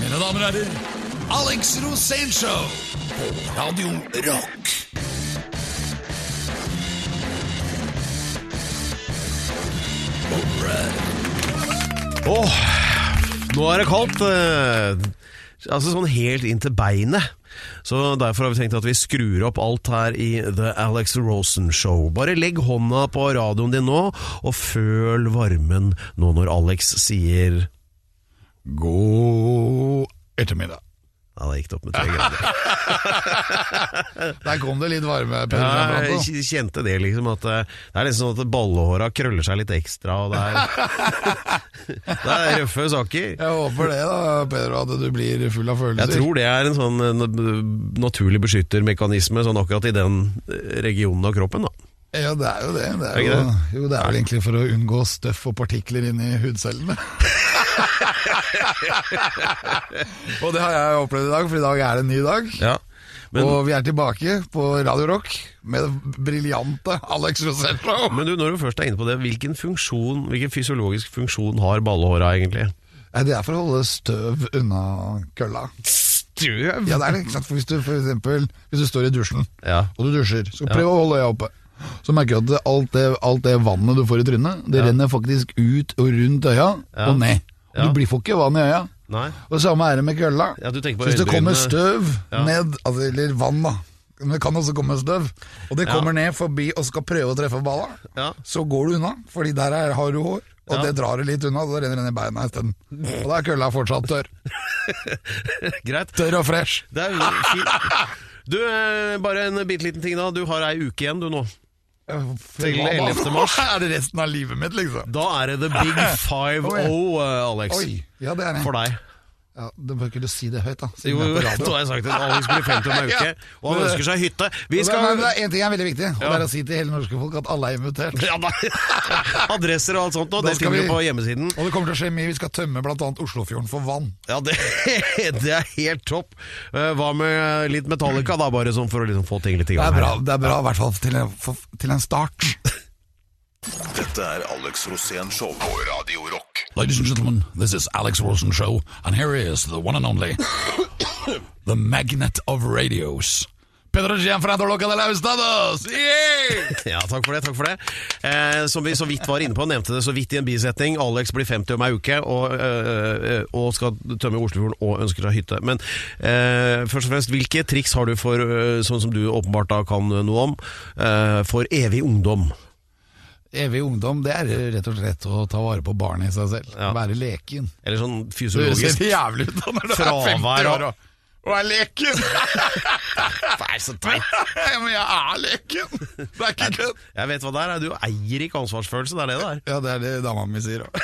Mine damer og herrer, Alex Rosénshow på Radio Rock. Åh, nå er det kaldt. eh, Altså sånn helt inn til beinet. Så derfor har vi tenkt at vi skrur opp alt her i The Alex Rosen Show. Bare legg hånda på radioen din nå, og føl varmen nå når Alex sier God ettermiddag. Ja, det gikk det opp med tre grader. Der kom det litt varme. Ja, jeg kjente det liksom at eh, Det er nesten sånn at ballehåra krøller seg litt ekstra, og det er Det er røffe saker. Jeg håper det, da, Pedro, at du blir full av følelser. Jeg tror det er en sånn eh, naturlig beskyttermekanisme sånn akkurat i den eh, regionen av kroppen. da Ja, det er jo det. Det er, jo, jo, det er vel egentlig for å unngå støff og partikler inni hudcellene. og det har jeg opplevd i dag, for i dag er det en ny dag. Ja, men, og vi er tilbake på Radio Rock med det briljante Alex Rosello. men du, når du først er inne på det, hvilken funksjon Hvilken fysiologisk funksjon har ballehåra egentlig? Det er for å holde støv unna kølla. Støv? Ja, det er det, ikke sant? For hvis du for eksempel, hvis du står i dusjen, Ja. og du dusjer, så prøv å holde øya oppe. Så merker du at alt det, alt det vannet du får i trynet, det Ja. renner faktisk ut og rundt øya Ja. og ned. Og. Du blir får ikke vann i øya. Nei? Og det samme er det med kølla. Ja, du på hvis det kommer støv ned, altså, eller vann da, men det kan også komme støv, og det kommer ned forbi og skal prøve å treffe balla, Ja. så går du unna, fordi der er, har du hår, og Ja. det drar det litt unna, så renner det ned beina isteden. Og da er kølla fortsatt tørr. Greit. Tørr og fresh. Det er fint. Du, eh, bare en bitte liten ting da. Du har ei uke igjen du nå. Til 11. mars. Er det resten av livet mitt, liksom? Da er det the big five-o, eh, Alex. Oi, ja det er det. For deg. Ja, du bør ikke si det høyt, da. Jo, Jo, det har jeg sagt Alex blir 50 om en uke, og han ønsker seg hytte. Vi Men, skal men det er en ting er veldig viktig, og det er å si til hele norske folk at alle er invitert. ja. Adresser og alt sånt, og det skriver vi- på hjemmesiden. Og det kommer til å skje mye. Vi skal tømme bl.a. Oslofjorden for vann. Ja, det, det er helt topp. Eh, Hva med litt Metallica, da, bare sånn for å liksom få ting litt i Det gang er bra, det er bra i hvert fall til til en start. Dette er Alex Rosén Show på Radio Rock. Ladies and gentlemen, this is Alex Rosén Show, and here is the one and only, the magnet of radios. Pedro fra Loca de la Estados! Yeah! Ja, takk for det. takk for det eh, Som vi så vidt var inne på, nevnte det så vidt i en bisetning. Alex blir 50 om ei uke og, eh, og skal tømme Oslofjorden og ønsker seg hytte. Men eh, først og fremst, hvilke triks har du for, sånn som du åpenbart da kan noe om, eh, for evig ungdom? Evig ungdom, det er rett og slett å ta vare på barnet i seg selv. Ja. Være leken. Eller sånn fysiologisk Det ser jævlig ut da når du er 50 år og, og er leken. Det er så teit. ja, men jeg er leken! Det er ikke kødd. Jeg vet hva det er. Du eier ikke ansvarsfølelse, det er det det er. Ja, det er det dama mi sier òg.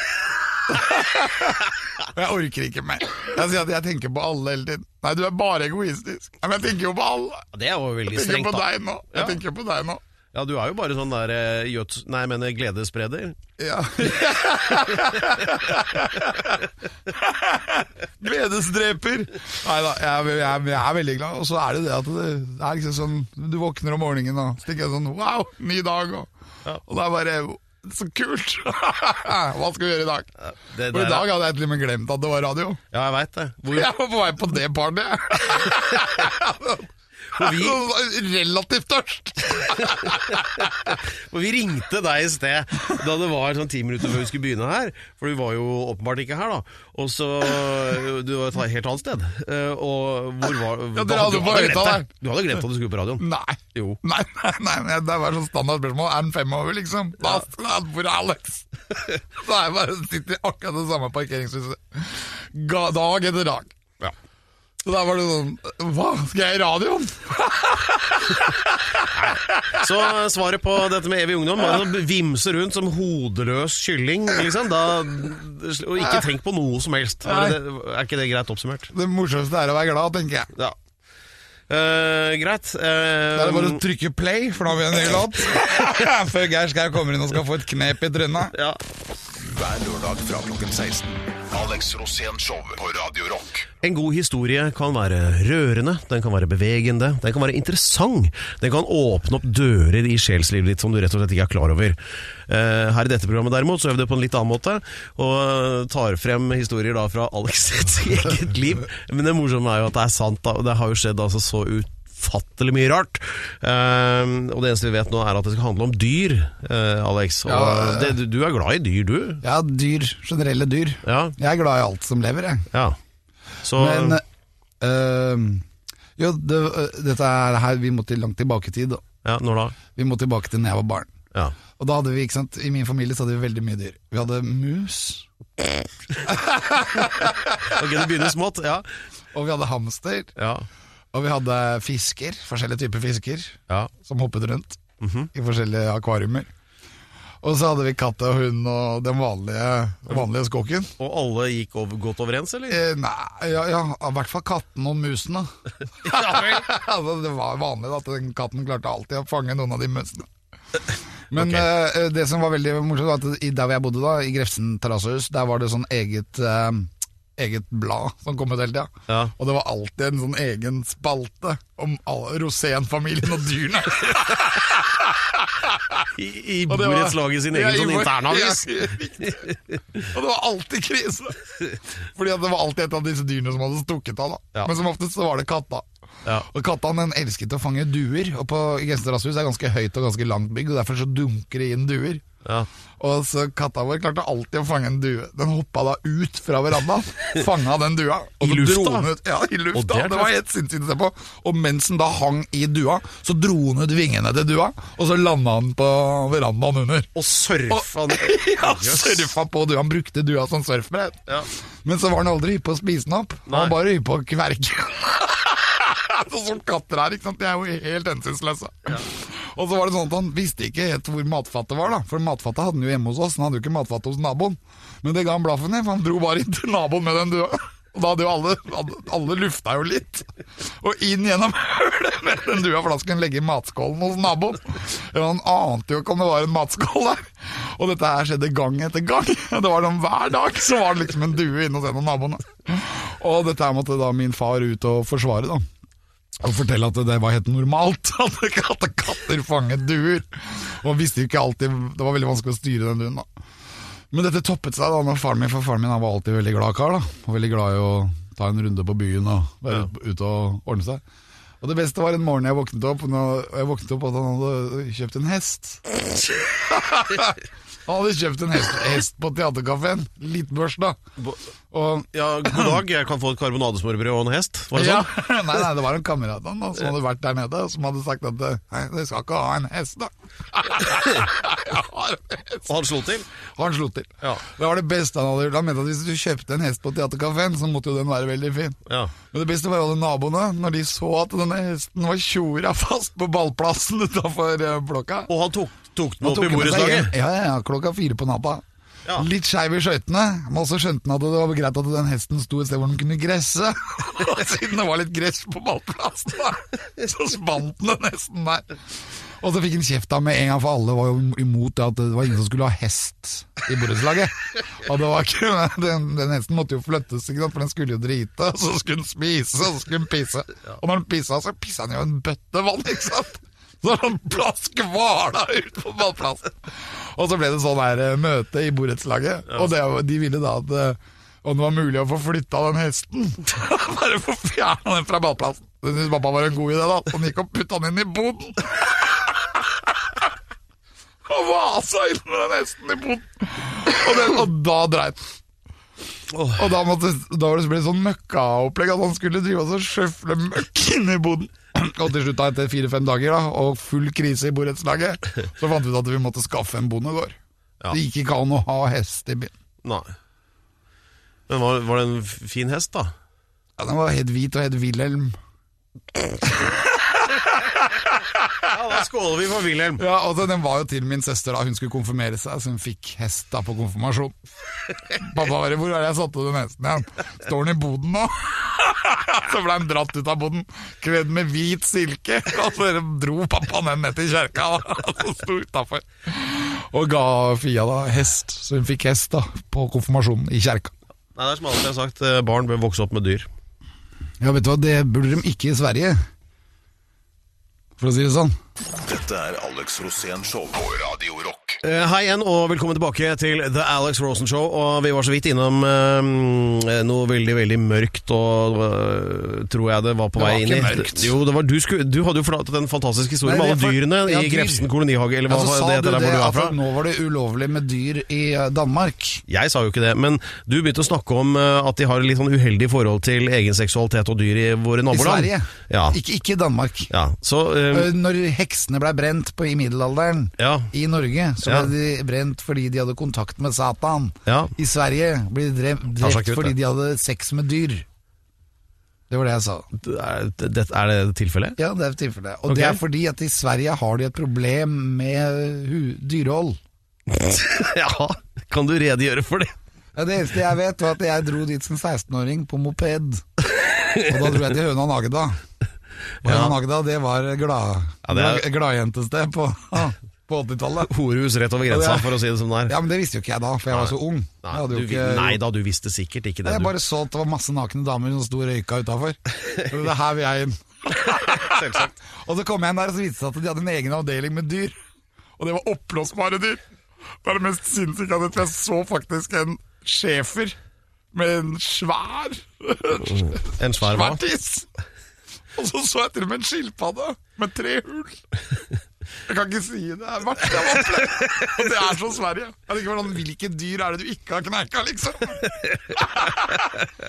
jeg orker ikke mer. Jeg sier at jeg tenker på alle hele tiden. Nei, du er bare egoistisk. Men jeg tenker jo på alle. Det er jo veldig strengt Jeg tenker på deg nå. Jeg Ja. tenker på deg nå. Ja, du er jo bare sånn der eh. Nei, jeg mener gledesspreder. Ja. Gledesdreper. Nei da, jeg, er- jeg, er- jeg er veldig glad. Og så er det det at det, det er liksom sånn Du våkner om morgenen og så tenker jeg sånn Wow, ny dag. Og, og det er bare så kult! Hva skal vi gjøre i dag? Det For i dag hadde jeg til og med glemt at det var radio. Ja, jeg veit det. Hvor, Jeg var på vei på det partyet. Hvor vi, Relativt tørst. For vi ringte deg i sted da det var sånn ti minutter før vi skulle begynne her. For du var jo åpenbart ikke her, da. Og så Du var et helt annet sted. Eh, Og hvor var Ja, dere hadde du, hadde glemt det. du hadde glemt at du skulle på radioen. Nei. Jo. Nei, nei, nei, det var sånn standard spørsmål. Er den fem over, liksom? Da, hvor er Alex? Så jeg bare sitter i akkurat det samme parkeringshuset. Dag etter dag. Så da var det sånn Hva, skal jeg i radioen? Så svaret på dette med evig ungdom var å vimse rundt som hodeløs kylling, liksom. Da, og ikke tenk på noe som helst. Er, det, er ikke det greit oppsummert? Det morsomste er å være glad, tenker jeg. Ja. Uh, greit. Da er det bare Uh, å trykke play, for da har vi en ny låt. Før Geir Skau kommer inn og skal få et knep i trynet. ja. Hver lørdag fra klokken 16. Alex Rosén Show på Radio Rock. En god historie kan være rørende, den kan være bevegende, den kan være interessant. Den kan åpne opp dører i sjelslivet ditt som du rett og slett ikke er klar over. Eh, Her i dette programmet derimot så gjør vi det på en litt annen måte, og tar frem historier da fra Alex sitt eget liv. Men det morsomme er jo at det er sant, da, det har jo skjedd altså så utfattelig mye rart. Uh, og det eneste vi vet nå er at det skal handle om dyr, uh, Alex. Og Ja, det, du- er glad i dyr, du? Ja, dyr. Generelle dyr. Ja. Jeg er glad i alt som lever, jeg. ja. Så Men uh, Jo, det, øh, dette er her Vi må til langt tilbake i tid. Ja, når da? Vi må tilbake til da jeg var barn. Ja. Og da hadde vi, ikke sant, I min familie så hadde vi veldig mye dyr. Vi hadde mus, Ok, det begynner smått. Ja. og vi hadde hamster, Ja. Og vi hadde fisker. Forskjellige typer fisker ja. som hoppet rundt i forskjellige akvariumer. Og så hadde vi katt og hund og den vanlige, vanlige skokken. Og alle gikk over, godt overens, eller? Eh, nei, ja, ja, i hvert fall katten og musen, da. altså, det var vanlig da, at den katten klarte alltid å fange noen av de musene. Men Ok. eh, det som var veldig morsomt, var at i- der hvor jeg bodde da, i Grefsen terrassehus, der var det sånn eget, eh, eget blad som kom ut hele tida. Ja. Og det var alltid en sånn egen spalte om Rosén-familien og dyrene. I, i borettslaget sin egen ja, sånn internavis. Ja, og det var alltid krise. Fordi at det var alltid et av disse dyrene som hadde stukket av. Ja. Men som oftest så var det katta. Ja. Og katta den elsket å fange duer. Og på Grensen er det ganske høyt og ganske langt bygg, og derfor så dunker det inn duer. Ja. Og så katta vår klarte alltid å fange en due. Den hoppa da ut fra verandaen, fanga den dua. Og I så lufta? Ut, ja, i Og lufta. det Det, var helt sinnssykt å se på. Og mens den da hang i dua, så dro den ut vingene til dua, og så landa den på verandaen under. Og surfa den Ja, surfa på dua. Han brukte dua som surfbrett. Ja. Men så var han aldri hypp på å spise den opp. Han var bare hypp på å kverke. Sånn som katter er, ikke sant? De er jo helt hensynsløse. Og så var det sånn at han visste ikke helt hvor matfattet var, da. For matfattet hadde han jo hjemme hos oss, han hadde jo ikke matfattet hos naboen. Men det ga han blaffen i, for han dro bare inn til naboen med den dua. Og da hadde jo alle, alle, alle lufta jo litt. Og inn gjennom hølet med den dua, for da skulle han legge i matskålen hos naboen. Han ante jo ikke om det var en matskål der. Og dette her skjedde gang etter gang. Det var noen Hver dag så var det liksom en due inne hos en av naboene. Og dette her måtte da min far ut og forsvare, da. Og fortelle at det var helt normalt at katter, fanget duer. Og visste jo ikke alltid Det var veldig vanskelig å styre den duen, da. Men dette toppet seg da når faren min For faren min han var alltid veldig glad kar. da Og veldig glad i å ta en runde på byen og være ute og ordne seg. Og det beste var en morgen jeg våknet opp og jeg våknet opp at han hadde kjøpt en hest. han hadde kjøpt en hest, hest på teaterkafeen. Liten børs, da. Og Ja, god dag, jeg kan få et karbonadesmørbrød og en hest? Var det ja, sånn? nei, nei, det var en kamerat av ham som hadde vært der nede, som hadde sagt at Nei, du skal ikke ha en hest, da. Jeg har en hest. Og han slo til? Han slo til. Ja. Det var det beste han hadde gjort. Han mente at hvis du kjøpte en hest på teaterkafeen, så måtte jo den være veldig fin. Ja. Men det beste var jo alle naboene, når de så at denne hesten var tjora fast på ballplassen utafor blokka. Og han tok, tok den opp i borettslaget? Ja, ja, ja, klokka fire på natta. Ja. Litt skeiv i skøytene, men også skjønte han at det var greit at den hesten sto et sted hvor den kunne gresse. Og Siden det var litt gress på ballplassen, da, så spant den den hesten der. Og så fikk han kjeft av med en gang, for alle var jo imot det at det var ingen som skulle ha hest i borettslaget. Og det var ikke, den, den hesten måtte jo flyttes, ikke sant? for den skulle jo drite, og så skulle den spise, og så skulle den pisse. Og når den pissa, så pissa han jo en bøtte vann, ikke sant? Så han plask hvala ut på ballplassen. Og så ble det sånn her eh, møte i borettslaget, og det, de ville da at eh, om det var mulig å få flytta den hesten. Bare få fjerna den fra ballplassen. Det syntes pappa var en god idé, da. Så han gikk og putta den inn i boden. Og vasa inn med den hesten i boden. Og, den, og da dreit den. Og da, måtte, da var det ble sånn møkkaopplegg at han skulle drive og sjøfle møkk inn i boden. Og til slutt, da, etter fire-fem dager da, og full krise i borettslaget, så fant vi ut at vi måtte skaffe en bondegård. Ja. Det gikk ikke an å ha hest i byen. Nei. Men var, var det en fin hest, da? Ja, Den var helt hvit og het Wilhelm. Ja, da skåler vi for Wilhelm. Ja, og Den var jo til min søster da hun skulle konfirmere seg, så hun fikk hest da på konfirmasjon. Pappa bare 'Hvor er det jeg satte den hesten igjen?' 'Står den i boden nå?' Så ble han dratt ut av boden, kledd med hvit silke, og så dro pappa den ned til kjerka, og sto utafor. Og ga Fia da hest, så hun fikk hest da på konfirmasjonen i kjerka. Nei, det er som alltid jeg har sagt, eh, barn bør vokse opp med dyr. Ja, vet du hva, det burde de ikke i Sverige. For å si det sånn. Dette er Alex Rosén Show på Radio Rock. Uh, Hei igjen, og velkommen tilbake til The Alex Rosen Show. Og vi var så vidt innom uh, noe veldig, veldig mørkt, og uh, tror jeg det var på Det vei var inn i. ikke mørkt. Jo, det var, du, skulle, du hadde jo fortalt den fantastiske historien om alle det dyrene ja, i dyr. Grefsen kolonihage, eller hva Ja, det heter der det hvor du er fra. nå var det ulovlig med dyr i Danmark. Jeg sa jo ikke det, men du begynte å snakke om at de har litt sånn uheldig forhold til egen seksualitet og dyr i våre I. Sverige. Ja. Ikke, i Danmark. ja, så Når heksene ble brent på, i middelalderen Ja. i Norge, så Ja. ble de brent fordi de hadde kontakt med Satan. Ja. I Sverige ble de drept, drept ut, fordi de hadde sex med dyr. Det var det jeg sa. er, det, er det tilfellet? Ja, det er tilfellet. Og okay. det er fordi at i Sverige har de et problem med dyrehold. ja, kan du redegjøre for det? Ja, det eneste jeg vet, var at jeg dro dit som 16-åring på moped. Og da dro jeg til Høna Nagda. Og Ja. Høna det var glad, Ja, det er- gladjentested på, på 80-tallet. Horehus rett over grensa, for å si det som det er. Ja, men det visste jo ikke jeg da, for jeg var så ung. Jeg Nei, du, ikke- nei da, du visste sikkert ikke det. Jeg Du. bare så at det var masse nakne damer som sto og røyka utafor. Det er her vil jeg inn. Selvsagt. Og så kom jeg inn der, og så viste det seg at de hadde en egen avdeling med dyr. Og det var oppblåsbare dyr. Det er det mest sinnssyke jeg har sett. Jeg så faktisk en schæfer med en svær En svær hva? svær tiss. Og så så jeg til og med en skilpadde med tre hull. Jeg kan ikke si det. Det er jeg opplevd. Og det er så Sverige. Jeg tenker sånn, Hvilke dyr er det du ikke har knerka, liksom?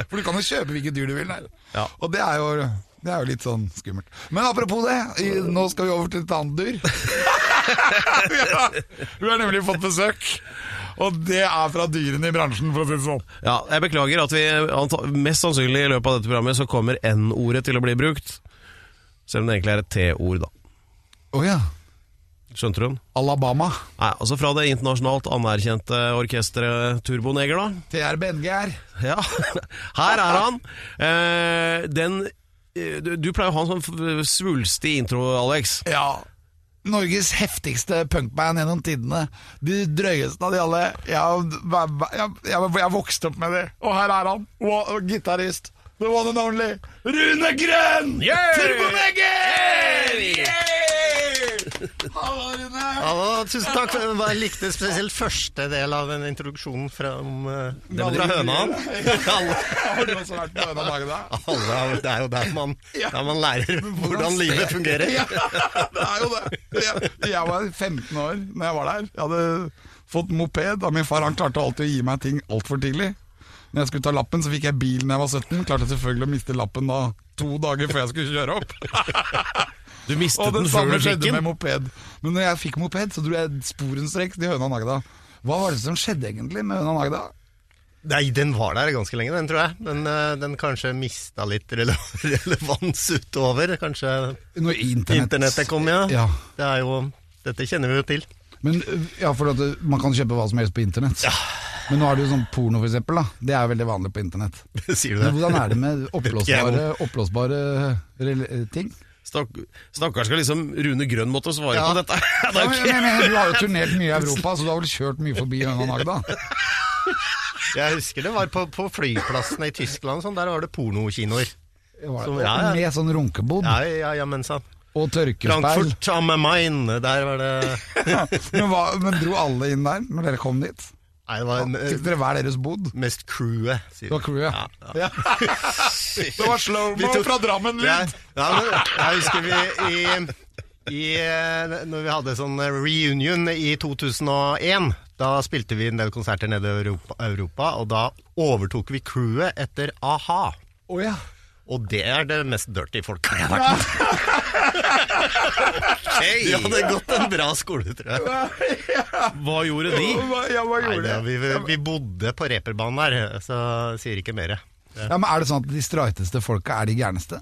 For du kan jo kjøpe hvilke dyr du vil. Der. Ja. Og det er, jo, det er jo litt sånn skummelt. Men apropos det, i- nå skal vi over til et annet dyr. ja, vi har nemlig fått besøk. Og det er fra dyrene i bransjen, for å si det sånn. Ja, jeg beklager at vi mest sannsynlig i løpet av dette programmet så kommer N-ordet til å bli brukt. Selv om det egentlig er et T-ord, da. Oh, ja. Skjønte du den? Alabama. Nei, altså fra det internasjonalt anerkjente orkesteret Turboneger, da. TRBNGR. Ja, her er han. Eh, den eh, du, du pleier å ha en sånn svulstig intro, Alex. Ja. Norges heftigste punkband gjennom tidene. De drøyeste av de alle. Jeg, jeg, jeg, jeg vokste opp med de, og her er han. Og, gitarist. The one and only Rune Grønn! Yeah! Turboneger! Hallo, Rune. Hallo, tusen takk. for Jeg likte spesielt første del av den introduksjonen fra, om, eh, det fra høna. Har du også vært på Høna Magda? alle, det er jo der man, der man lærer hvordan livet fungerer. Ja, det er jo det. Jeg, jeg var 15 år når jeg var der. Jeg hadde fått moped av min far. Han klarte alltid å gi meg ting altfor tidlig. Når jeg skulle ta lappen, så fikk jeg bil når jeg var 17. Klarte selvfølgelig å miste lappen da to dager før jeg skulle kjøre opp. Du mistet Og det den før samme du fikk skjedde med moped. Men når jeg fikk moped, så dro jeg sporenstreks til Høna Nagda. Hva var det som skjedde egentlig med Høna Nagda? Nei, den var der ganske lenge, den tror jeg. Den, eh, den kanskje mista litt rele relevans utover. Kanskje Når internett, internettet kom, ja. Ja. Det er jo, dette kjenner vi jo til. Men ja, for at det- man kan kjøpe hva som helst på internett. Men nå er det jo sånn porno, for eksempel. Da. Det er jo veldig vanlig på internett. Sier du Men hvordan er det med oppblåsbare, oppblåsbare ting? Stakk, stakkars skal liksom Rune Grønn måtte svare Ja. på dette. Det Ja, er men, men, men, du har jo turnert mye i Europa, så du har vel kjørt mye forbi denne Nagda? Jeg husker det var på, på flyplassene i Tyskland, sånn, der var det pornokinoer. Ja. Med sånn runkebod Ja, ja, ja, men sant. og tørkespeil. Frankfurt am Main, der var det men, hva, men dro alle inn der når dere kom dit? Nei, det var Fikk eh, dere hver deres bod? mest crewet. Det var crewet, ja. Ja, Det var slow-mo tok- fra Drammen lyd! ja, jeg husker vi i, i eh, Når vi hadde sånn reunion i 2001, da spilte vi en del konserter nede i Europa, Europa og da overtok vi crewet etter a-ha. Oh, ja. Og det er det mest dirty folka jeg har vært med. De hadde gått en bra skole, tror jeg. Hva gjorde de? Ja, hva Nei, gjorde det, de? vi, vi bodde på reperbanen der, så sier ikke mer. Ja, men Er det sånn at de streiteste folka er de gærneste?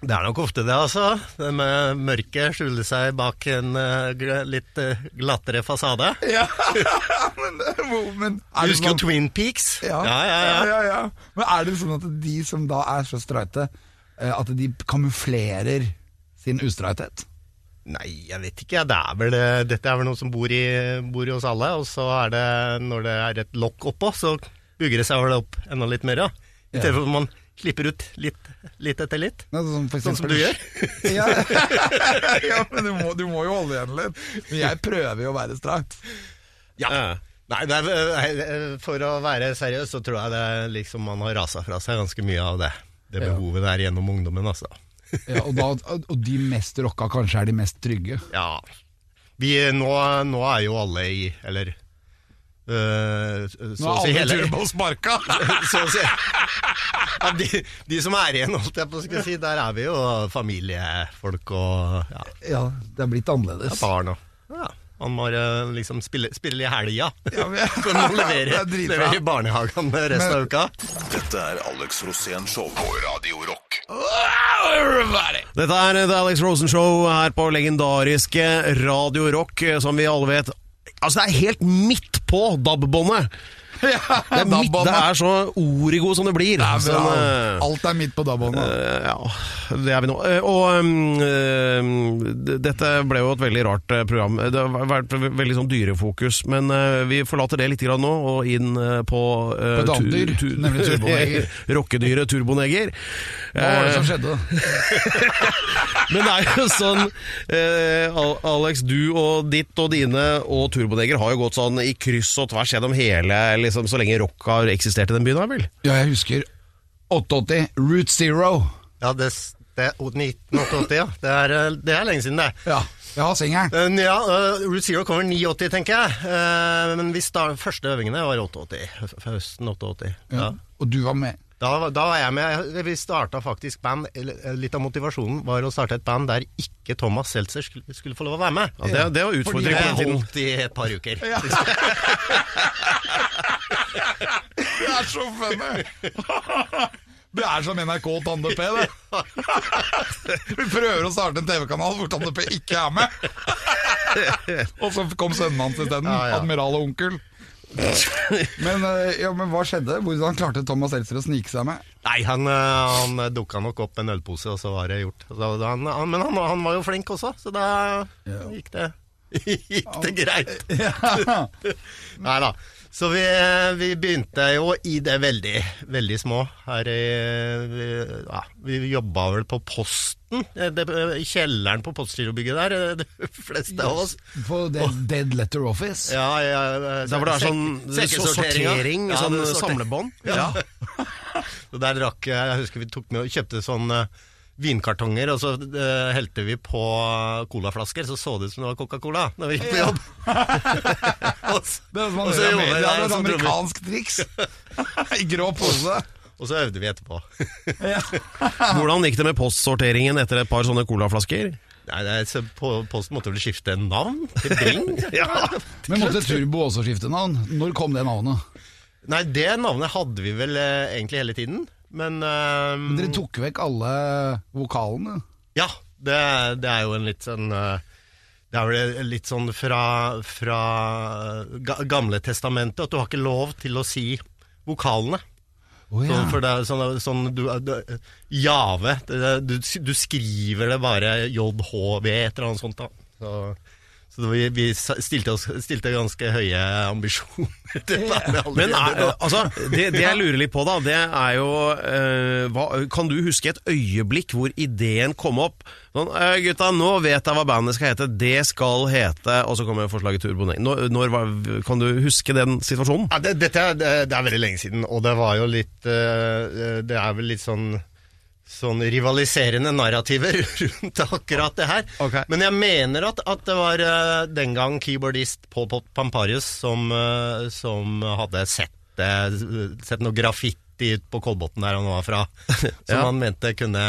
Det er nok ofte det, altså. Det med mørket skjuler seg bak en uh, litt uh, glattere fasade. Ja, men, men er Du husker jo man... Twin Peaks? Ja. ja, ja. ja. ja, ja. Men er det sånn at de som da er så streite, eh, at de kamuflerer sin ustreithet? Nei, jeg vet ikke. Det er vel, dette er vel noe som bor i, bor i oss alle. Og så er det, når det er et lokk oppå, så bygger det seg vel opp enda litt mer, ja. I stedet for at man slipper ut litt, litt etter litt. Ja, sånn, eksempel, Sånn som du gjør. Ja, ja men du må, du må jo holde igjen litt. Men jeg prøver jo å være strakt. Ja. Nei, det er, eh, for å være seriøs, så tror jeg det liksom man har rasa fra seg ganske mye av det. Det Ja. behovet der gjennom ungdommen, altså. Ja, og, da, og de mest rocka kanskje er de mest trygge. Ja. Vi, nå, nå er jo alle i Eller så Nå er si alle hele turbosparka! så å si. Ja, de, de som er igjen, holdt jeg på å si, der er vi jo familiefolk og ja, Ja, det er blitt annerledes. Ja, barn og ja, Man må øh, liksom spille, spille i helga. Ja, men- For å levere, Det er dritbra. levere i barnehagen resten Men- av uka. Dette er Alex Rosén Show på Radio Rock. Dette er The Alex Rosen Show her på legendariske Radio Rock, eh, som vi alle vet Altså, det er helt midt på DAB-båndet! Ja, Det, er midt- det er så origo som det blir. Det er. Sånn, uh, Alt er midt på DAB-båndet. Eh, ja, det er vi nå. Eh, Og eh, dette ble jo et veldig rart eh, program. Det har vært veldig sånn dyrefokus, men eh, vi forlater det litt grann nå, og inn eh, på uh, På et annet dyr, nemlig turboneger. Rockedyret turboneger. Hva var det Eh, som skjedde? men det er jo sånn eh, Alex, du og ditt og dine og turboneger har jo gått sånn i kryss og tvers gjennom hele liksom, Så lenge rock har eksistert i den byen, da vel? Ja, jeg husker 88, Route Zero. Ja, det, det er 1988, ja. Det er, øh, det er lenge siden, det. Ja, jeg har singelen. Eh, Ja, uh, Route Zero kommer 89, tenker jeg. Uh, men vi start, første øvingene var 88. Høsten 88. Ja. Ja. Og du var med. Da, var- da var jeg med. Vi starta faktisk band. eh, Litt av motivasjonen var å starte et band der ikke Thomas Seltzer skulle, skulle få lov å være med. Ja, det, det var Fordi utfordring på den tiden. holdt i et par uker. Det er så funny! Det er som NRK Tande P, det. Vi prøver å starte en TV-kanal hvor Tande P ikke er med. Og så kom sønnen hans isteden. Ja, ja. Admiral og onkel. Men, eh, ja, men hva skjedde? Hvordan klarte Thomas Seltzer å snike seg med? Nei, han, eh, han dukka nok opp med en ølpose, og så var det gjort. Han, han, men han, han var jo flink også, så da gikk det Gikk det greit. Nei da. Så vi, vi begynte jo i det veldig, veldig små. Her i Vi, ja, vi jobba vel på Posten, eh, det, i kjelleren på Postgirobygget der, eh, de fleste av oss. På Dead, dead Letter Office. Ja, ja, Der hvor det er sånn sekkesortering. sortering, sånn sorter- samlebånd. Ja. Så der drakk jeg Jeg husker vi tok med og kjøpte sånn eh, vinkartonger, og så uh, helte vi på colaflasker, så så det ut som det var Coca-Cola når vi gikk på jobb. og, så, Det var og så gjorde vi det, det er et så dro vi- amerikansk triks. I grå pose. og så øvde vi etterpå. Hvordan gikk det med postsorteringen etter et par sånne colaflasker? Nei, på, Posten måtte vel skifte navn til Bring? Men måtte Turbo også skifte navn? Når kom det navnet? Nei, det navnet hadde vi vel eh, egentlig hele tiden, men um, Men dere tok vekk alle vokalene? Ja, det, det er jo en litt sånn eh, Det er vel litt sånn fra, fra ga, Gamle testamentet at du har ikke lov til å si vokalene. Oh, ja. Sånn, det sånn, sånn du, du, Jave du, du skriver det bare JHV, et eller annet sånt. da Så, så vi, vi stilte, oss, stilte ganske høye ambisjoner til bandet Men er, da. altså, det, det jeg lurer litt på, da, det er jo eh, hva, Kan du huske et øyeblikk hvor ideen kom opp? Sånn, «Eh, gutta, nå vet jeg hva bandet skal hete. Det skal hete Og så kommer forslaget Turbo. Når, når, kan du huske den situasjonen? Ja, det, dette er, det, det er veldig lenge siden, og det var jo litt eh, Det er vel litt sånn Sånn rivaliserende narrativer rundt akkurat det her. Okay. Men jeg mener at, at det var eh, den gang keyboardist Paul Pop Pamparius som, eh, som hadde sett, det, sett noe graffiti ut på Kolbotn der han var fra, som Ja. han mente kunne,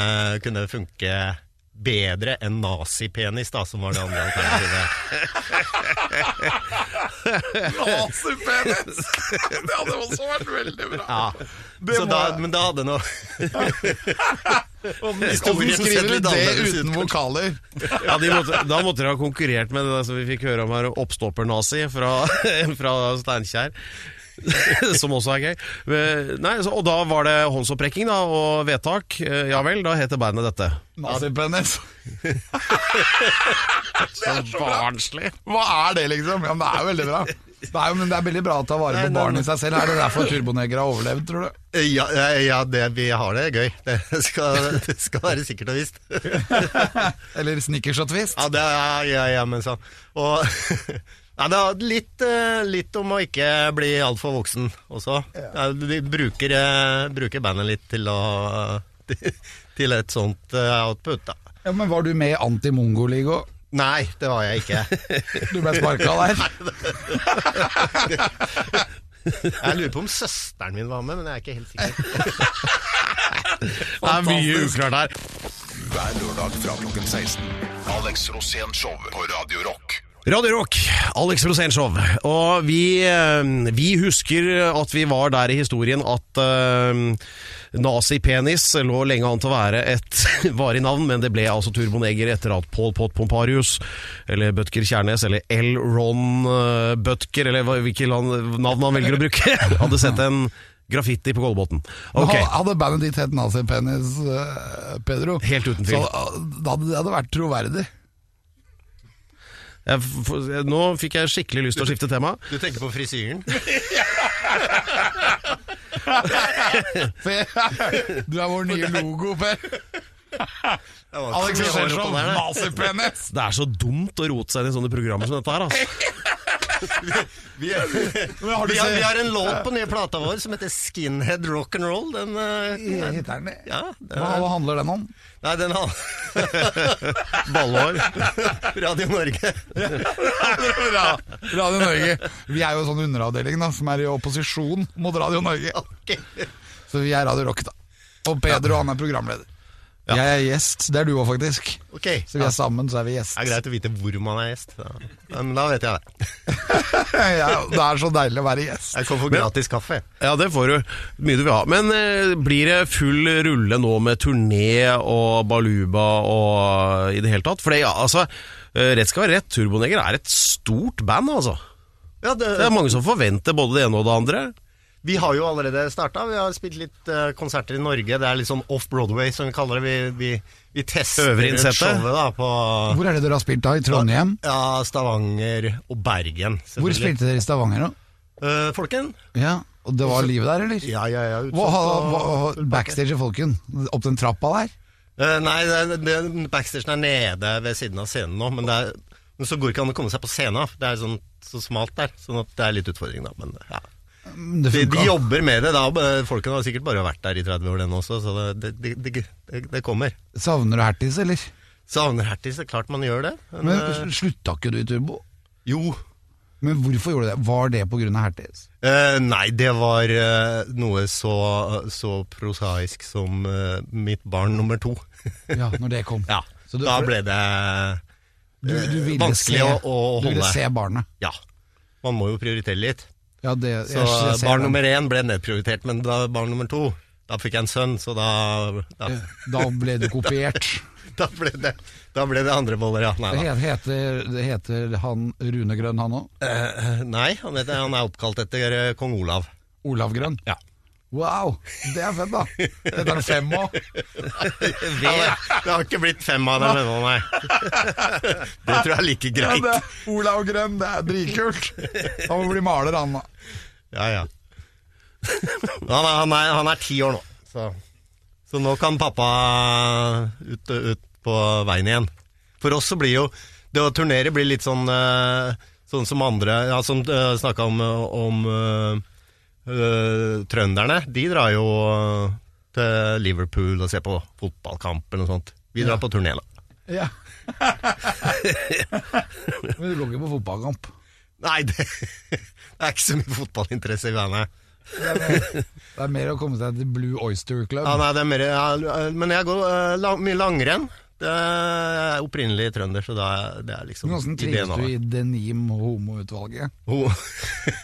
kunne funke bedre enn nazipenis, da, som var det andre alternativet. Nazipenis! Det hadde også vært veldig bra. Ja. Det Så må da, men da hadde Hvordan Historien skriver du det uten vokaler? Ja, de måtte, Da måtte dere ha konkurrert med det der som vi fikk høre om her, oppstopper-nazi fra, fra Steinkjer. Som også er gøy. Eh, Nei, så, og da var det håndsopprekking da, og vedtak. Eh, Ja vel, da heter bandet dette. Nazipenis. Så barnslig. Hva er det, liksom? Ja, men Det er jo veldig bra. Det er jo, men det er veldig bra å ta vare på barn barnet i seg selv. Er det derfor turboneger har overlevd, tror du? Ja, ja det, vi har det gøy. Det skal, det skal være sikkert og visst. Eller snickers og twist? Ja, det er ja, ja, men sånn. Og ja, det er litt, eh, litt om å ikke bli altfor voksen også. Ja, vi bruker, eh, bruker bandet litt til å til et sånt eh, output, da. Ja, men Var du med i Anti-Mongo-liga? Nei, det var jeg ikke. Du ble sparka der? Jeg lurer på om søsteren min var med, men jeg er ikke helt sikker. Det er mye uklart her. Hver lørdag fra klokken 16. Alex Rosén Show på Radio Rock. Radio Rock, Alex Rosénshow. Og vi, eh, vi husker at vi var der i historien at uh, nazi-penis lå lenge an til å være et varig navn, men det ble altså Turboneger etter at Paul Pott Pomparius, eller Bødker Kjærnes, eller L. Ron uh, Bødker, eller hvilket navn han velger å bruke, hadde sett en graffiti på Kolbotn. Okay. Hadde bandet ditt hett Nazi-penis, eh, Pedro, Helt uten tvil. så eh, det hadde vært troverdig. Jeg, nå fikk jeg skikkelig lyst til å skifte tema. Du tenker på frisyren? For- Du er vår nye logo, Per. Alex Rosénshow, Nazi-penis. Det er så dumt å rote seg inn i sånne programmer som dette her, altså. Vi, har, har vi, har, vi har en låt på nye plata vår som heter Skinhead Rock'n'Roll. Den, eh, den ja, den, Hva, hva handler den om? nei, den har Ballhår. Radio Norge. Radio Norge. Vi er jo en sånn underavdeling da, som er i opposisjon mot Radio Norge. Okay. Så vi er Radio Rock, da. Og Pedro han er programleder. Jeg er gjest. Det er du òg, faktisk. Ok, Så vi er sammen, så er vi gjest. Det er greit å vite hvor man er gjest. Da. Men da vet jeg det. ja, det er så deilig å være gjest. Jeg kan få gratis kaffe. Ja, det får du. Mye du vil ha. Men eh, blir det full rulle nå med turné og baluba og i det hele tatt? For det, ja, altså, eh, rett skal være rett, Turboneger er et stort band, altså. Ja, det, Det er mange som forventer både det ene og det andre. Vi har jo allerede starta. Vi har spilt litt uh, konserter i Norge. Det er litt sånn off-Broadway, som vi kaller det. Vi, vi, vi tester ut showet da, på Hvor er det dere har spilt da? I Trondheim? ja, Stavanger og Bergen. Hvor spilte dere i Stavanger, da? Uh, Folken? Ja, Og det var livet der, eller? Ja, ja, ja. Hva, hva, hva, backstage i Folken? Opp den trappa der? Uh, nei, det, det, backstagen er nede ved siden av scenen nå, men, det er, men så går det ikke an å komme seg på scenen. Det er sånn, så smalt der, sånn at det er litt utfordring, da. Men ja. Det De, de jobber med det. da eh, Folkene har sikkert bare vært der i 30 år, den også, så det, det, det, kommer. Savner du Hertis, eller? Savner Hertis, det er klart man gjør det. Men, Men eh, Slutta ikke du i Turbo? jo. Men hvorfor gjorde du det? Var det pga. Hertis? Eh, nei, det var eh, noe så, så prosaisk som eh, mitt barn nummer to. Ja, når det kom. ja, du- Da ble det Du, du eh, vanskelig se, å, å du ville se barnet. Ja. Man må jo prioritere litt. Ja, det, Så barn nummer én ble nedprioritert, men da barn nummer to Da fikk jeg en sønn, så da Da, Da ble du kopiert. da, ble, det, da ble det andre boller, ja. Nei, Det heter, det heter han Rune Grønn, han òg? Eh, nei han, heter, han er oppkalt etter eh, kong Olav. Olav Grønn? Ja. Wow, det er fett, da. Heter han Fem òg? Det, det har ikke blitt fem av dem ennå, nei. Det tror jeg er like Ja, greit. det er Olav Grønn, det er dritkult. Han må bli maler, han da. Ja, ja. Han er, han er, han er ti år nå, så, så nå kan pappa ut, ut på veien igjen. For oss så blir jo Det å turnere blir litt sånn eh, Sånn som andre ja, Som uh, snakka om, om eh, trønderne. De drar jo til Liverpool og ser på fotballkamp eller noe sånt. Vi drar Ja. på turné, da. Ja. Men du går ikke på fotballkamp? Nei, det, det er ikke så mye fotballinteresse i bandet. Det er, mer, det er mer å komme seg til Blue Oyster Club. Ja, nei, det er mer, ja, men jeg går eh, lang, mye langrenn. Det er opprinnelig trønder, så det er, det er liksom Hvordan i trives du i denim homoutvalget? For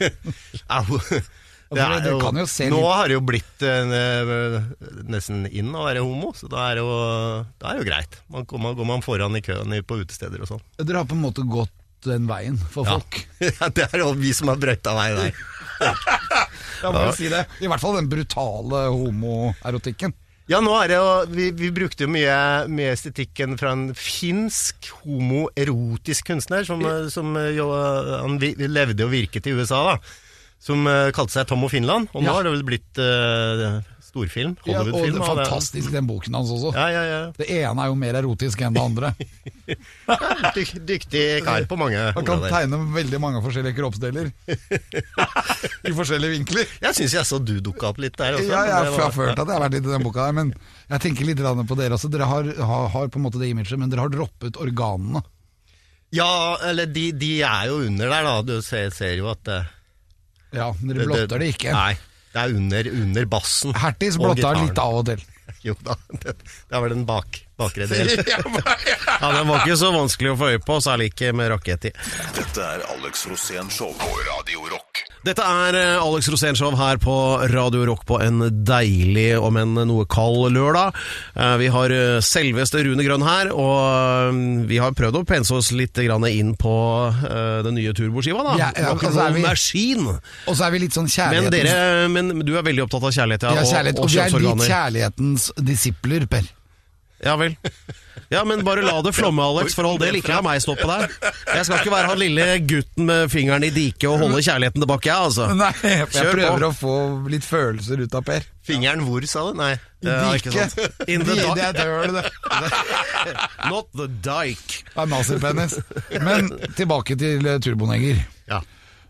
er jo, nå litt- har det jo blitt eh, nesten inn å være homo, så da er det jo, da er det jo greit. Man, kommer- går man foran i køen på utesteder og sånn. Dere har på en måte gått den veien for Ja. folk. Ja, det er jo vi som har brøyta vei der. ja, må jo si det. I hvert fall den brutale homoerotikken. Ja, nå er det jo Vi, vi brukte jo mye, mye estetikken fra en finsk homoerotisk kunstner som, eh, som eh, jo, eh, han levde og virket i USA, da. Som eh, kalte seg Tom og Finland. Og nå har det vel blitt uh, storfilm? Ja, og Hollywood-film? er av fantastisk, den boken hans også. Ja, ja, ja. Det ene er jo mer erotisk enn det andre. Dyk, dyktig kar på mange Han kan tegne veldig mange forskjellige kroppsdeler. I forskjellige vinkler. Jeg syns jeg så du dukka opp litt der også. Ja, jeg har følt at jeg har vært litt i den boka der, men jeg tenker litt på dere også. Dere har, har, har på en måte det imaget, men dere har droppet organene. Ja, eller de, de er jo under der, da. Du ser, ser jo at eh, Ja, dere blotter det ikke. Nei, det er under, under bassen. Hertis blotta litt av og til. Jo da, det, det er vel den bak, bakre del. Ja, Den var ikke så vanskelig å få øye på, særlig ikke med rakett i. Dette er Alex Rosén Show på Radio Rock. Dette er eh, Alex Rosénshow her på Radio Rock på en deilig, om en noe kald lørdag. Eh, Vi har eh, selveste Rune Grønn her, og vi har prøvd å pense oss litt inn på den nye turboskiva. da. Ja, ja, og, altså er vi- Og så er vi litt sånn Men, dere, men du er veldig opptatt av kjærlighet, ja, ja, kjærlighet, og, og og vi er litt kjærlighetens disipler, Per. Ja vel. Ja, men bare la det flomme, Alex, for all del. Ikke la meg stoppe deg. Jeg skal ikke være han lille gutten med fingeren i diket og holde kjærligheten tilbake, jeg, altså. Nei, jeg prøver på. prøver å få litt følelser ut av Per. Fingeren hvor, sa du? Nei. Ja, ikke sant. In the Det er det. Not the dike. Det er nazipenis. Men tilbake til eh, Turbonegger. Ja.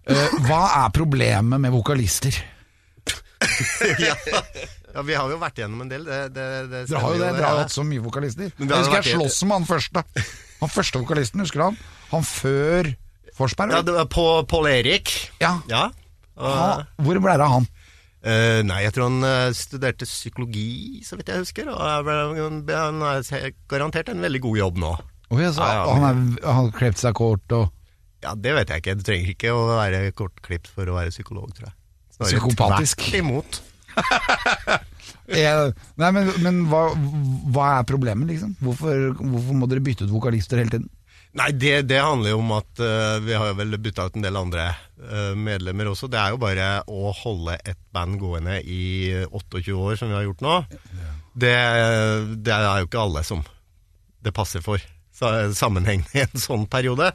Eh, hva er problemet med vokalister? ja. Ja, vi har jo vært igjennom en del. Det, det, det Dere har jo det, dere har hatt så mye vokalister. Men Jeg husker jeg sloss med han første. Han første vokalisten, husker du han? Han før Forsberg? Ja, det var på Pål Erik. Ja. Ja. Og, hvor ble det av han? Uh, nei, jeg tror han uh, studerte psykologi, så vidt jeg husker. Og han har garantert en veldig god jobb nå. Oh, så, Ja, ja, og han har klept seg kort og Ja, det vet jeg ikke. Du trenger ikke å være kortklipt for å være psykolog, tror jeg. Snarere Psykopatisk. tvert imot. Nei, men, men hva, hva er problemet, liksom? Hvorfor, hvorfor må dere bytte ut vokalister hele tiden? Nei, det, det handler jo om at uh, vi har jo vel bytta ut en del andre uh, medlemmer også. Det er jo bare å holde et band gående i 28 år, som vi har gjort nå. Det, det er jo ikke alle som det passer for sammenhengende i en sånn periode.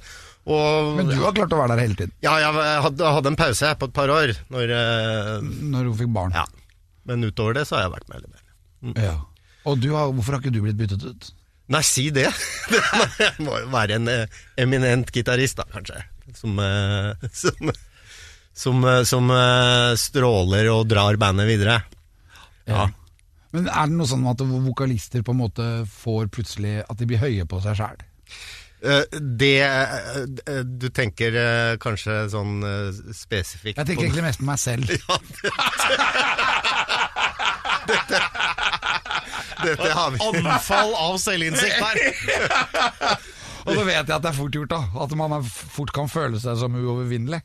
Og Men du har klart å være der hele tiden, Ja, jeg hadde, hadde en pause på et par år, når, uh, når hun fikk barn. ja. Men utover det så har jeg vært med elever. Mm. Ja. Og du har, hvorfor har ikke du blitt byttet ut? Nei, si det! jeg må jo være en eh, eminent gitarist, da, kanskje. Som, eh, som, som, eh, som stråler og drar bandet videre. Ja. Men er det noe sånn at vokalister på en måte får plutselig at de blir høye på seg sjæl? Det Du tenker kanskje sånn spesifikt Jeg tenker egentlig mest på meg selv. Dette har vi. Anfall av selvinnsikt her. Og så vet jeg at det er fort gjort, da. At man fort kan føle seg som uovervinnelig.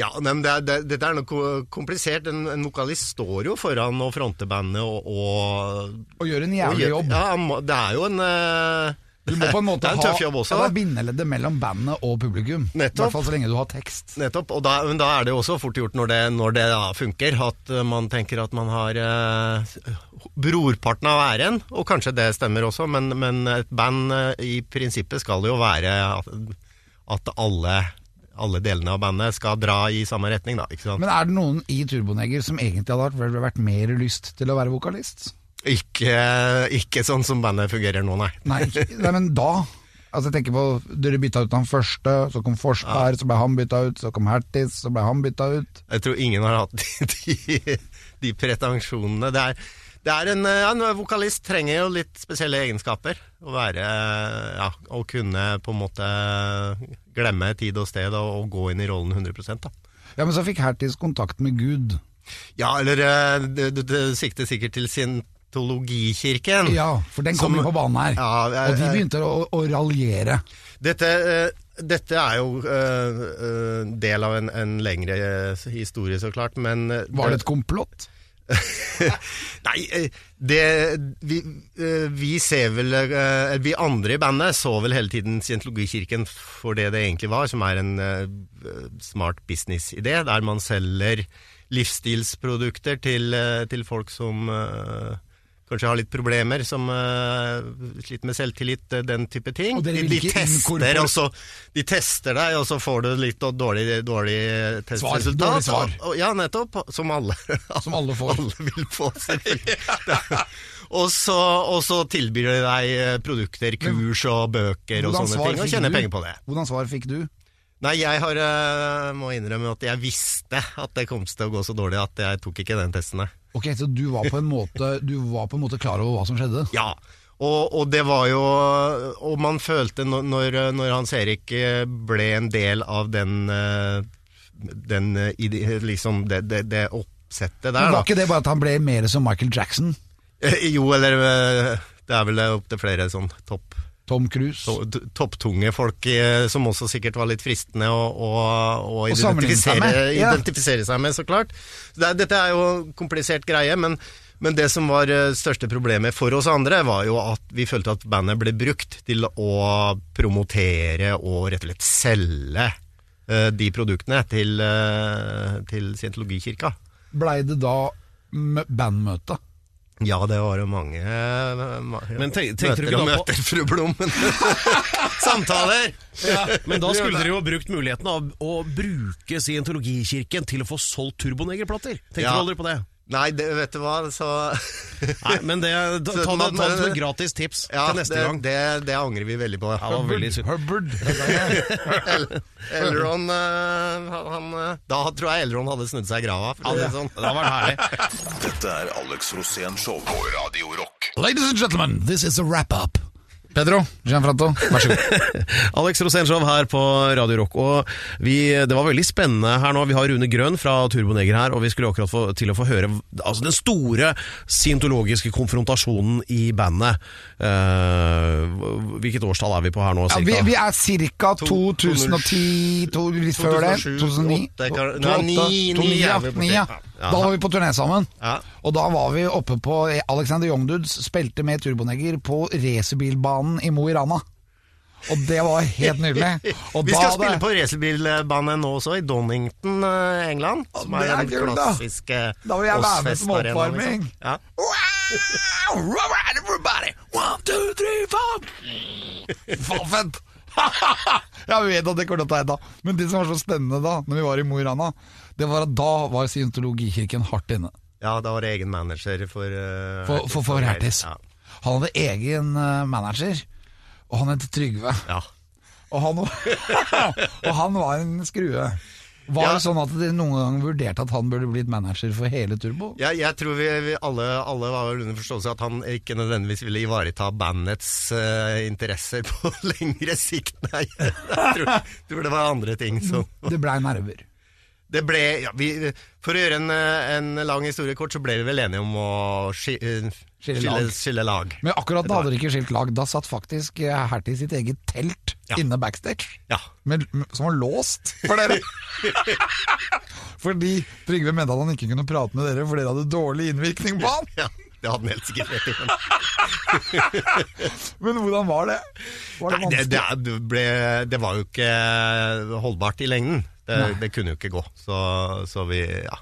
Ja, men det, er- det, dette er noe komplisert. En, en vokalist står jo foran og fronter bandet og, og Og gjør en jævlig jobb. Ja, det er jo en eh, Du må på en måte en ha ja, det er bindeleddet mellom bandet og publikum. I hvert fall så lenge du har tekst. Nettopp, da, men da er det jo også fort gjort når det, når det funker, at eh, man tenker at man har eh, brorparten av æren, og kanskje det stemmer også, men, men et band eh, i prinsippet skal jo være at, at alle, alle delene av bandet skal dra i samme retning, da? Men er det noen i Turboneger som egentlig hadde vært mer lyst til å være vokalist? Ikke, ikke sånn som bandet fungerer nå, nei. Nei, ikke, nei men da Altså jeg tenker på, Dere bytta ut han første, så kom Forsberg, så ble han bytta ut, så kom Hertis, så ble han bytta ut. Jeg tror ingen har hatt de, de, de pretensjonene. Det er, det er en, ja, en vokalist trenger jo litt spesielle egenskaper. Å være Ja, å kunne på en måte glemme tid og sted og, og gå inn i rollen 100 da. Ja, Men så fikk Hertis kontakt med Gud. Ja, eller det, du, du, du sikter sikkert til Scientologikirken. Ja, for den kom jo på banen her. Ja, jeg- og de begynte å, å raljere. Dette, eh, dette er jo uh, uh, del av en, en lengre eh, historie, så klart, men uh, Var det et komplott? Nei, det vi, vi ser vel Vi andre i bandet så vel hele tiden Scientologikirken for det det egentlig var, som er en smart business-idé, der man selger livsstilsprodukter til, til folk som kanskje har litt problemer, som uh, sliter med selvtillit, eh, den type ting. Og de, de, tester, og så, de tester deg, og så får du litt dårlig, dårlig testresultat. dårlig svar. Og, og, ja, nettopp. Som alle. Som alle får. Alle vil få, selvfølgelig. og, så, og så tilbyr de deg eh, produkter, kurs og bøker og sånne svar ting, og tjener penger på det. Hvordan svar fikk du? Nei, jeg har, må innrømme at jeg visste at det kom til å gå så dårlig at jeg tok ikke den testen. nei. Ok, Så du var på en måte, du var på en måte klar over hva som skjedde? Ja, og, og det var jo Og man følte når, når, Hans Erik eh, ble en del av den, eh, den eh, liksom det, det, det oppsettet der, Men. Var ikke det bare at han ble mer som Michael Jackson? Jo, eller det er vel opptil flere sånn topp Tom Cruise? to- topptunge folk eh, som også sikkert var litt fristende å, å, å identifisere, seg med, ja. identifisere seg med, så klart. Det, dette er jo komplisert greie, men, men det som var eh, største problemet for oss andre, var jo at vi følte at bandet ble brukt til å promotere og rett og slett selge eh, de produktene til, til Scientologikirka. Blei det da bandmøte? Ja, det var jo mange eh, Men tenk- tenkte møter og møter, fru Blommen. Samtaler! Samtaler! Men da skulle dere jo brukt muligheten av å bruke scientologikirken til å få solgt turbonegerplater. Tenkte Ja. dere aldri på det? Nei, det, vet du hva, så Nei, men det, ta, ta, ta, ta det som et gratis tips Ja, til neste det, gang. Det, det angrer vi veldig på. Ja, var veldig. Hubbard. El- Elron eh, han, Da tror jeg Elron hadde snudd seg i grava. For å det sånn. Det var herlig. Dette er Alex Rosén Show på Radio Rock. Ladies and gentlemen, this is a wrap-up. Pedro Gianfranto, vær så god. Alex Rosenshov her på Radio Rock. Og vi, det var veldig spennende her nå. Vi har Rune Grønn fra Turboneger her, og vi skulle akkurat få, til å få høre altså, den store scientologiske konfrontasjonen i bandet. Uh, hvilket årstall er vi på her nå? Ja, vi, vi er ca. 2010, to, litt før det. 2007, 2009. åtte, kan- 2008, nei, ni- ni 2009, ja, på det. Da var vi på turné sammen. Ja. Og da var vi oppe på Alexander Youngdudes spilte med Turbonegger på racerbilbanen i Mo i Rana. Og det var helt nydelig. Og Vi skal spille på racerbilbane nå også, i Donington, eh, England. Som er er den klassiske Da vil jeg være med som Ozzfest-arenaen, oppvarming. liksom. Ja. Wow! Right, everybody! One, two, three, four! Faen fett! jeg vet at det kommer til å ta enda. Men det som var så spennende da, når vi var i Mo i Rana, det var at da var scientologikirken hardt inne. ja, da var det egen manager for uh, For, for, for Hertis. Ja. Han hadde egen eh, manager, og han het Trygve. ja. Og han, og han var en skrue. Var Ja. det sånn at dere noen gang vurderte at han burde blitt manager for hele Turbo? Ja, jeg tror vi, vi alle, alle var under forståelse at han ikke nødvendigvis ville ivareta bandets uh, interesser på lengre sikt. Nei, jeg tror, tror det var andre ting som Det blei nerver. Det ble ja, vi, For å gjøre en, en lang historie kort, så ble vi vel enige om å ski, uh, Skille lag. skille lag. Men akkurat da hadde dere ikke skilt lag. Da satt faktisk eh, Hertie sitt eget telt Ja. inne backstage, Ja. med, som var låst for dere. Fordi Trygve mente at han ikke kunne prate med dere, for dere hadde dårlig innvirkning på han. ja. Det hadde han helt sikkert rett i. Men. Men hvordan var det? Var det Nei, det, det, ble, det var jo ikke holdbart i lengden. Det, det kunne jo ikke gå. Så, så vi, ja,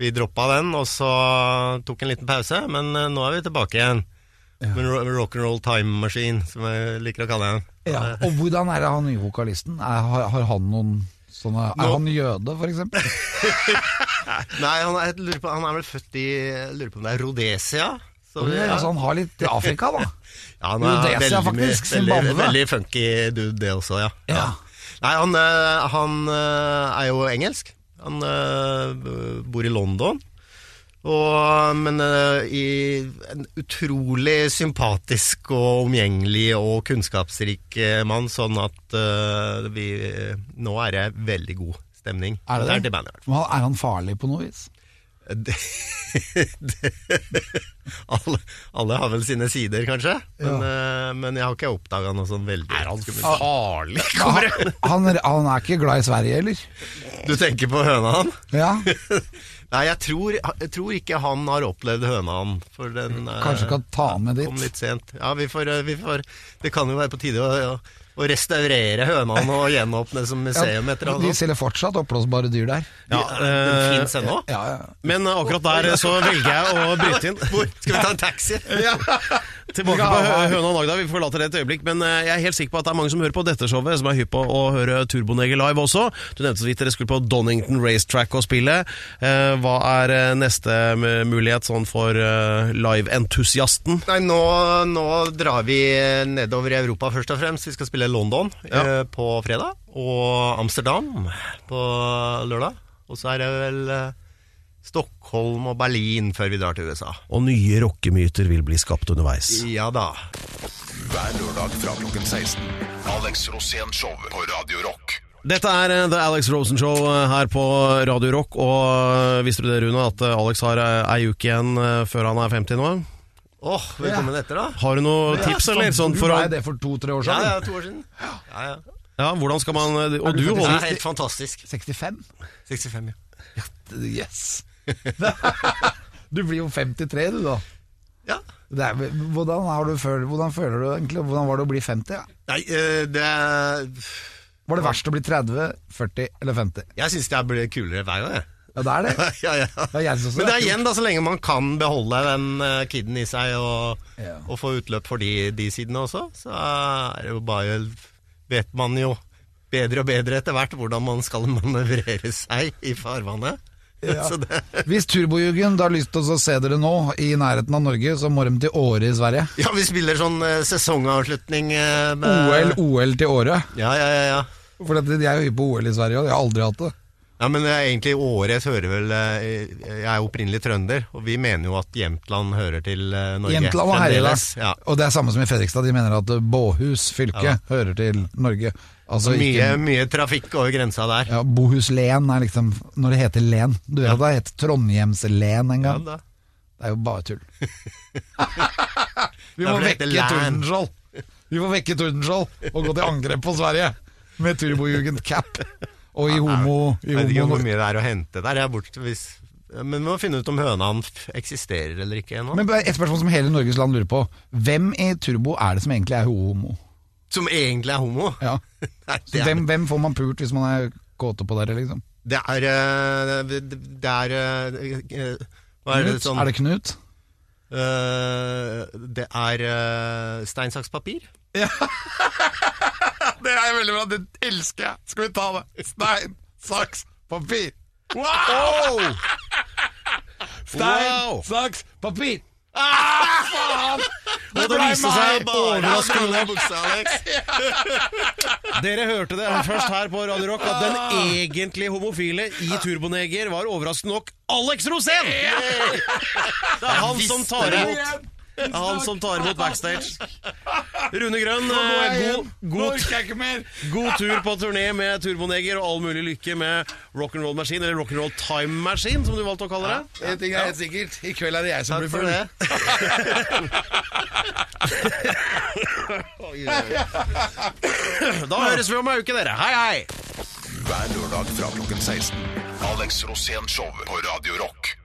vi droppa den, og så tok en liten pause. Men eh, nå er vi tilbake igjen. Ja. ro- rock time machine, som jeg liker å kalle den. Ja. Og hvordan er det han nye vokalisten? Er, har, har han noen sånne Er Nå- han jøde, for eksempel? Nei, han er, lurer på, han er vel født i lurer på om det er Rhodesia. Så vi- Ja. Altså, han har litt Afrika, da. Ja, han er Rhodesia, veldig, faktisk, veldig, veldig funky dude, det også, ja. Ja. Nei, han, eh, han eh, er jo engelsk. Han eh, bor i London. Og, men i en utrolig sympatisk og omgjengelig og kunnskapsrik mann, sånn at vi Nå er det veldig god stemning. Er det det? det bandet. fall. Men han- Er han farlig på noe vis? Det, det, alle, alle har vel sine sider, kanskje. Men, eh, men jeg har ikke oppdaga noe sånn veldig Er han skummelt. farlig? Han, han, han er ikke glad i Sverige, eller? Du tenker på høna han? Ja, Nei, jeg tror, jeg tror ikke han har opplevd høna han. For den eh, Kanskje kan ta han med kom litt sent. Ja, vi får, eh, vi får Det kan jo være på tide å, å, restaurere hønene og gjenåpne som museum etter de det. selger fortsatt oppblåsbare dyr der. Ja, Den eh, fins ennå. Ja, ja. men akkurat der så velger jeg å bryte inn. Hvor? Skal vi ta en taxi? Tilbake på Høna og Nagda, vi forlater det et øyeblikk, men eh, jeg er helt sikker på at det er mange som hører på dette showet, som er hypp på å høre Turboneger live også. Du nevnte så vidt dere skulle på Donington Racetrack og spille. Eh, Hva er neste mulighet sånn for liveentusiasten? live-entusiasten? Nei, nå, nå drar vi nedover i Europa først og fremst. Vi skal spille London Ja. eh, på fredag, og Amsterdam på lørdag. Og så er det vel eh, Stockholm og Berlin før vi drar til USA. Og nye rockemyter vil bli skapt underveis. Ja da. Hver lørdag fra klokken 16. Alex Rosén Show på Radio Rock. Dette er eh, The Alex Rosen Show her på Radio Rock, og visste du det, Rune, at Alex har ei uke igjen før han er 50 nå? Åh, velkommen etter, da. Har du noen tips, eller? Sånn du for å, ble det for to-tre år siden. ja, to år siden. Ja, ja. ja, hvordan skal man Og du du holder Det er helt fantastisk. 65? 65, ja. Yes. du blir jo 53, du, da. ja. Det er, hvordan, har du føl, hvordan føler du egentlig Hvordan var det å bli 50? Ja? Nei, eh, det er Var det verst å bli 30, 40 eller 50? Jeg syns det ble kulere hver gang, jeg. Ja, det er det. ja, ja. Det er Men det er igjen, da, så lenge man kan beholde den eh, kiden i seg og, og få utløp for de, de sidene også, så er det jo bare Vet man jo bedre og bedre etter hvert hvordan man skal manøvrere seg i farvannet. Ja. Hvis Turbojugend har lyst til å se dere nå i nærheten av Norge, så må de til Åre i Sverige. ja, vi spiller sånn eh, sesongavslutning eh, med OL, OL til Åre. Ja, ja, ja. ja. For de er jo hypp på OL i Sverige, og jeg har aldri hatt det. Ja, men eh, egentlig årets hører vel eh, Jeg er opprinnelig trønder, og vi mener jo at Jämtland hører til eh, Norge. Jämtland og Herjedal. Ja. Og det er samme som i Fredrikstad. De mener at Båhus fylke Ja. hører til Norge. Altså Mye, ikke mye trafikk over grensa der. ja, Bohuslen er liksom Når det heter len. Du vet Ja. at det het Trondheimslen en gang? Ja, Det er jo bare tull. Vi må vekke. Tordenskjold. Vi må vekke Tordenskjold og gå til angrep på Sverige med Turbojugend cap og i homo... I Jeg vet ikke hvor mye det er å hente der. Jeg er bort, hvis, men vi må finne ut om hønan eksisterer eller ikke ennå. Men et spørsmål som hele Norges land lurer på. Hvem i Turbo er det som egentlig er homo? Som egentlig er homo. Ja. Nei, er, hvem, hvem får man pult hvis man er kåte på dere, liksom? det er eh, Det det er eh, eh, Hva er det sånn Er det Knut? Det er uh, stein, saks, papir. Det er veldig bra, det elsker jeg. Skal vi ta det? Stein, saks, papir. Wow! Stein, Wow! saks, papir. Ah, faen! Og det ble viste meg. seg overraskende buksa, Alex. Dere hørte det først her på Radio Rock at den egentlige homofile i Turboneger var overraskende nok Alex Rosén! Det er han som tar imot han som tar imot backstage. Rune Grønn, eh, god, god, god tur på turné med Turboneger og all mulig lykke med Rock'n'Roll Machine, eller Rock'n'Roll Time Machine, som du valgte å kalle det. En ting er helt sikkert. I kveld er det jeg som blir full. Da høres vi om ei uke, dere. Hei, hei! Hver lørdag fra klokken 16. Alex Rosén Show på Radio Rock.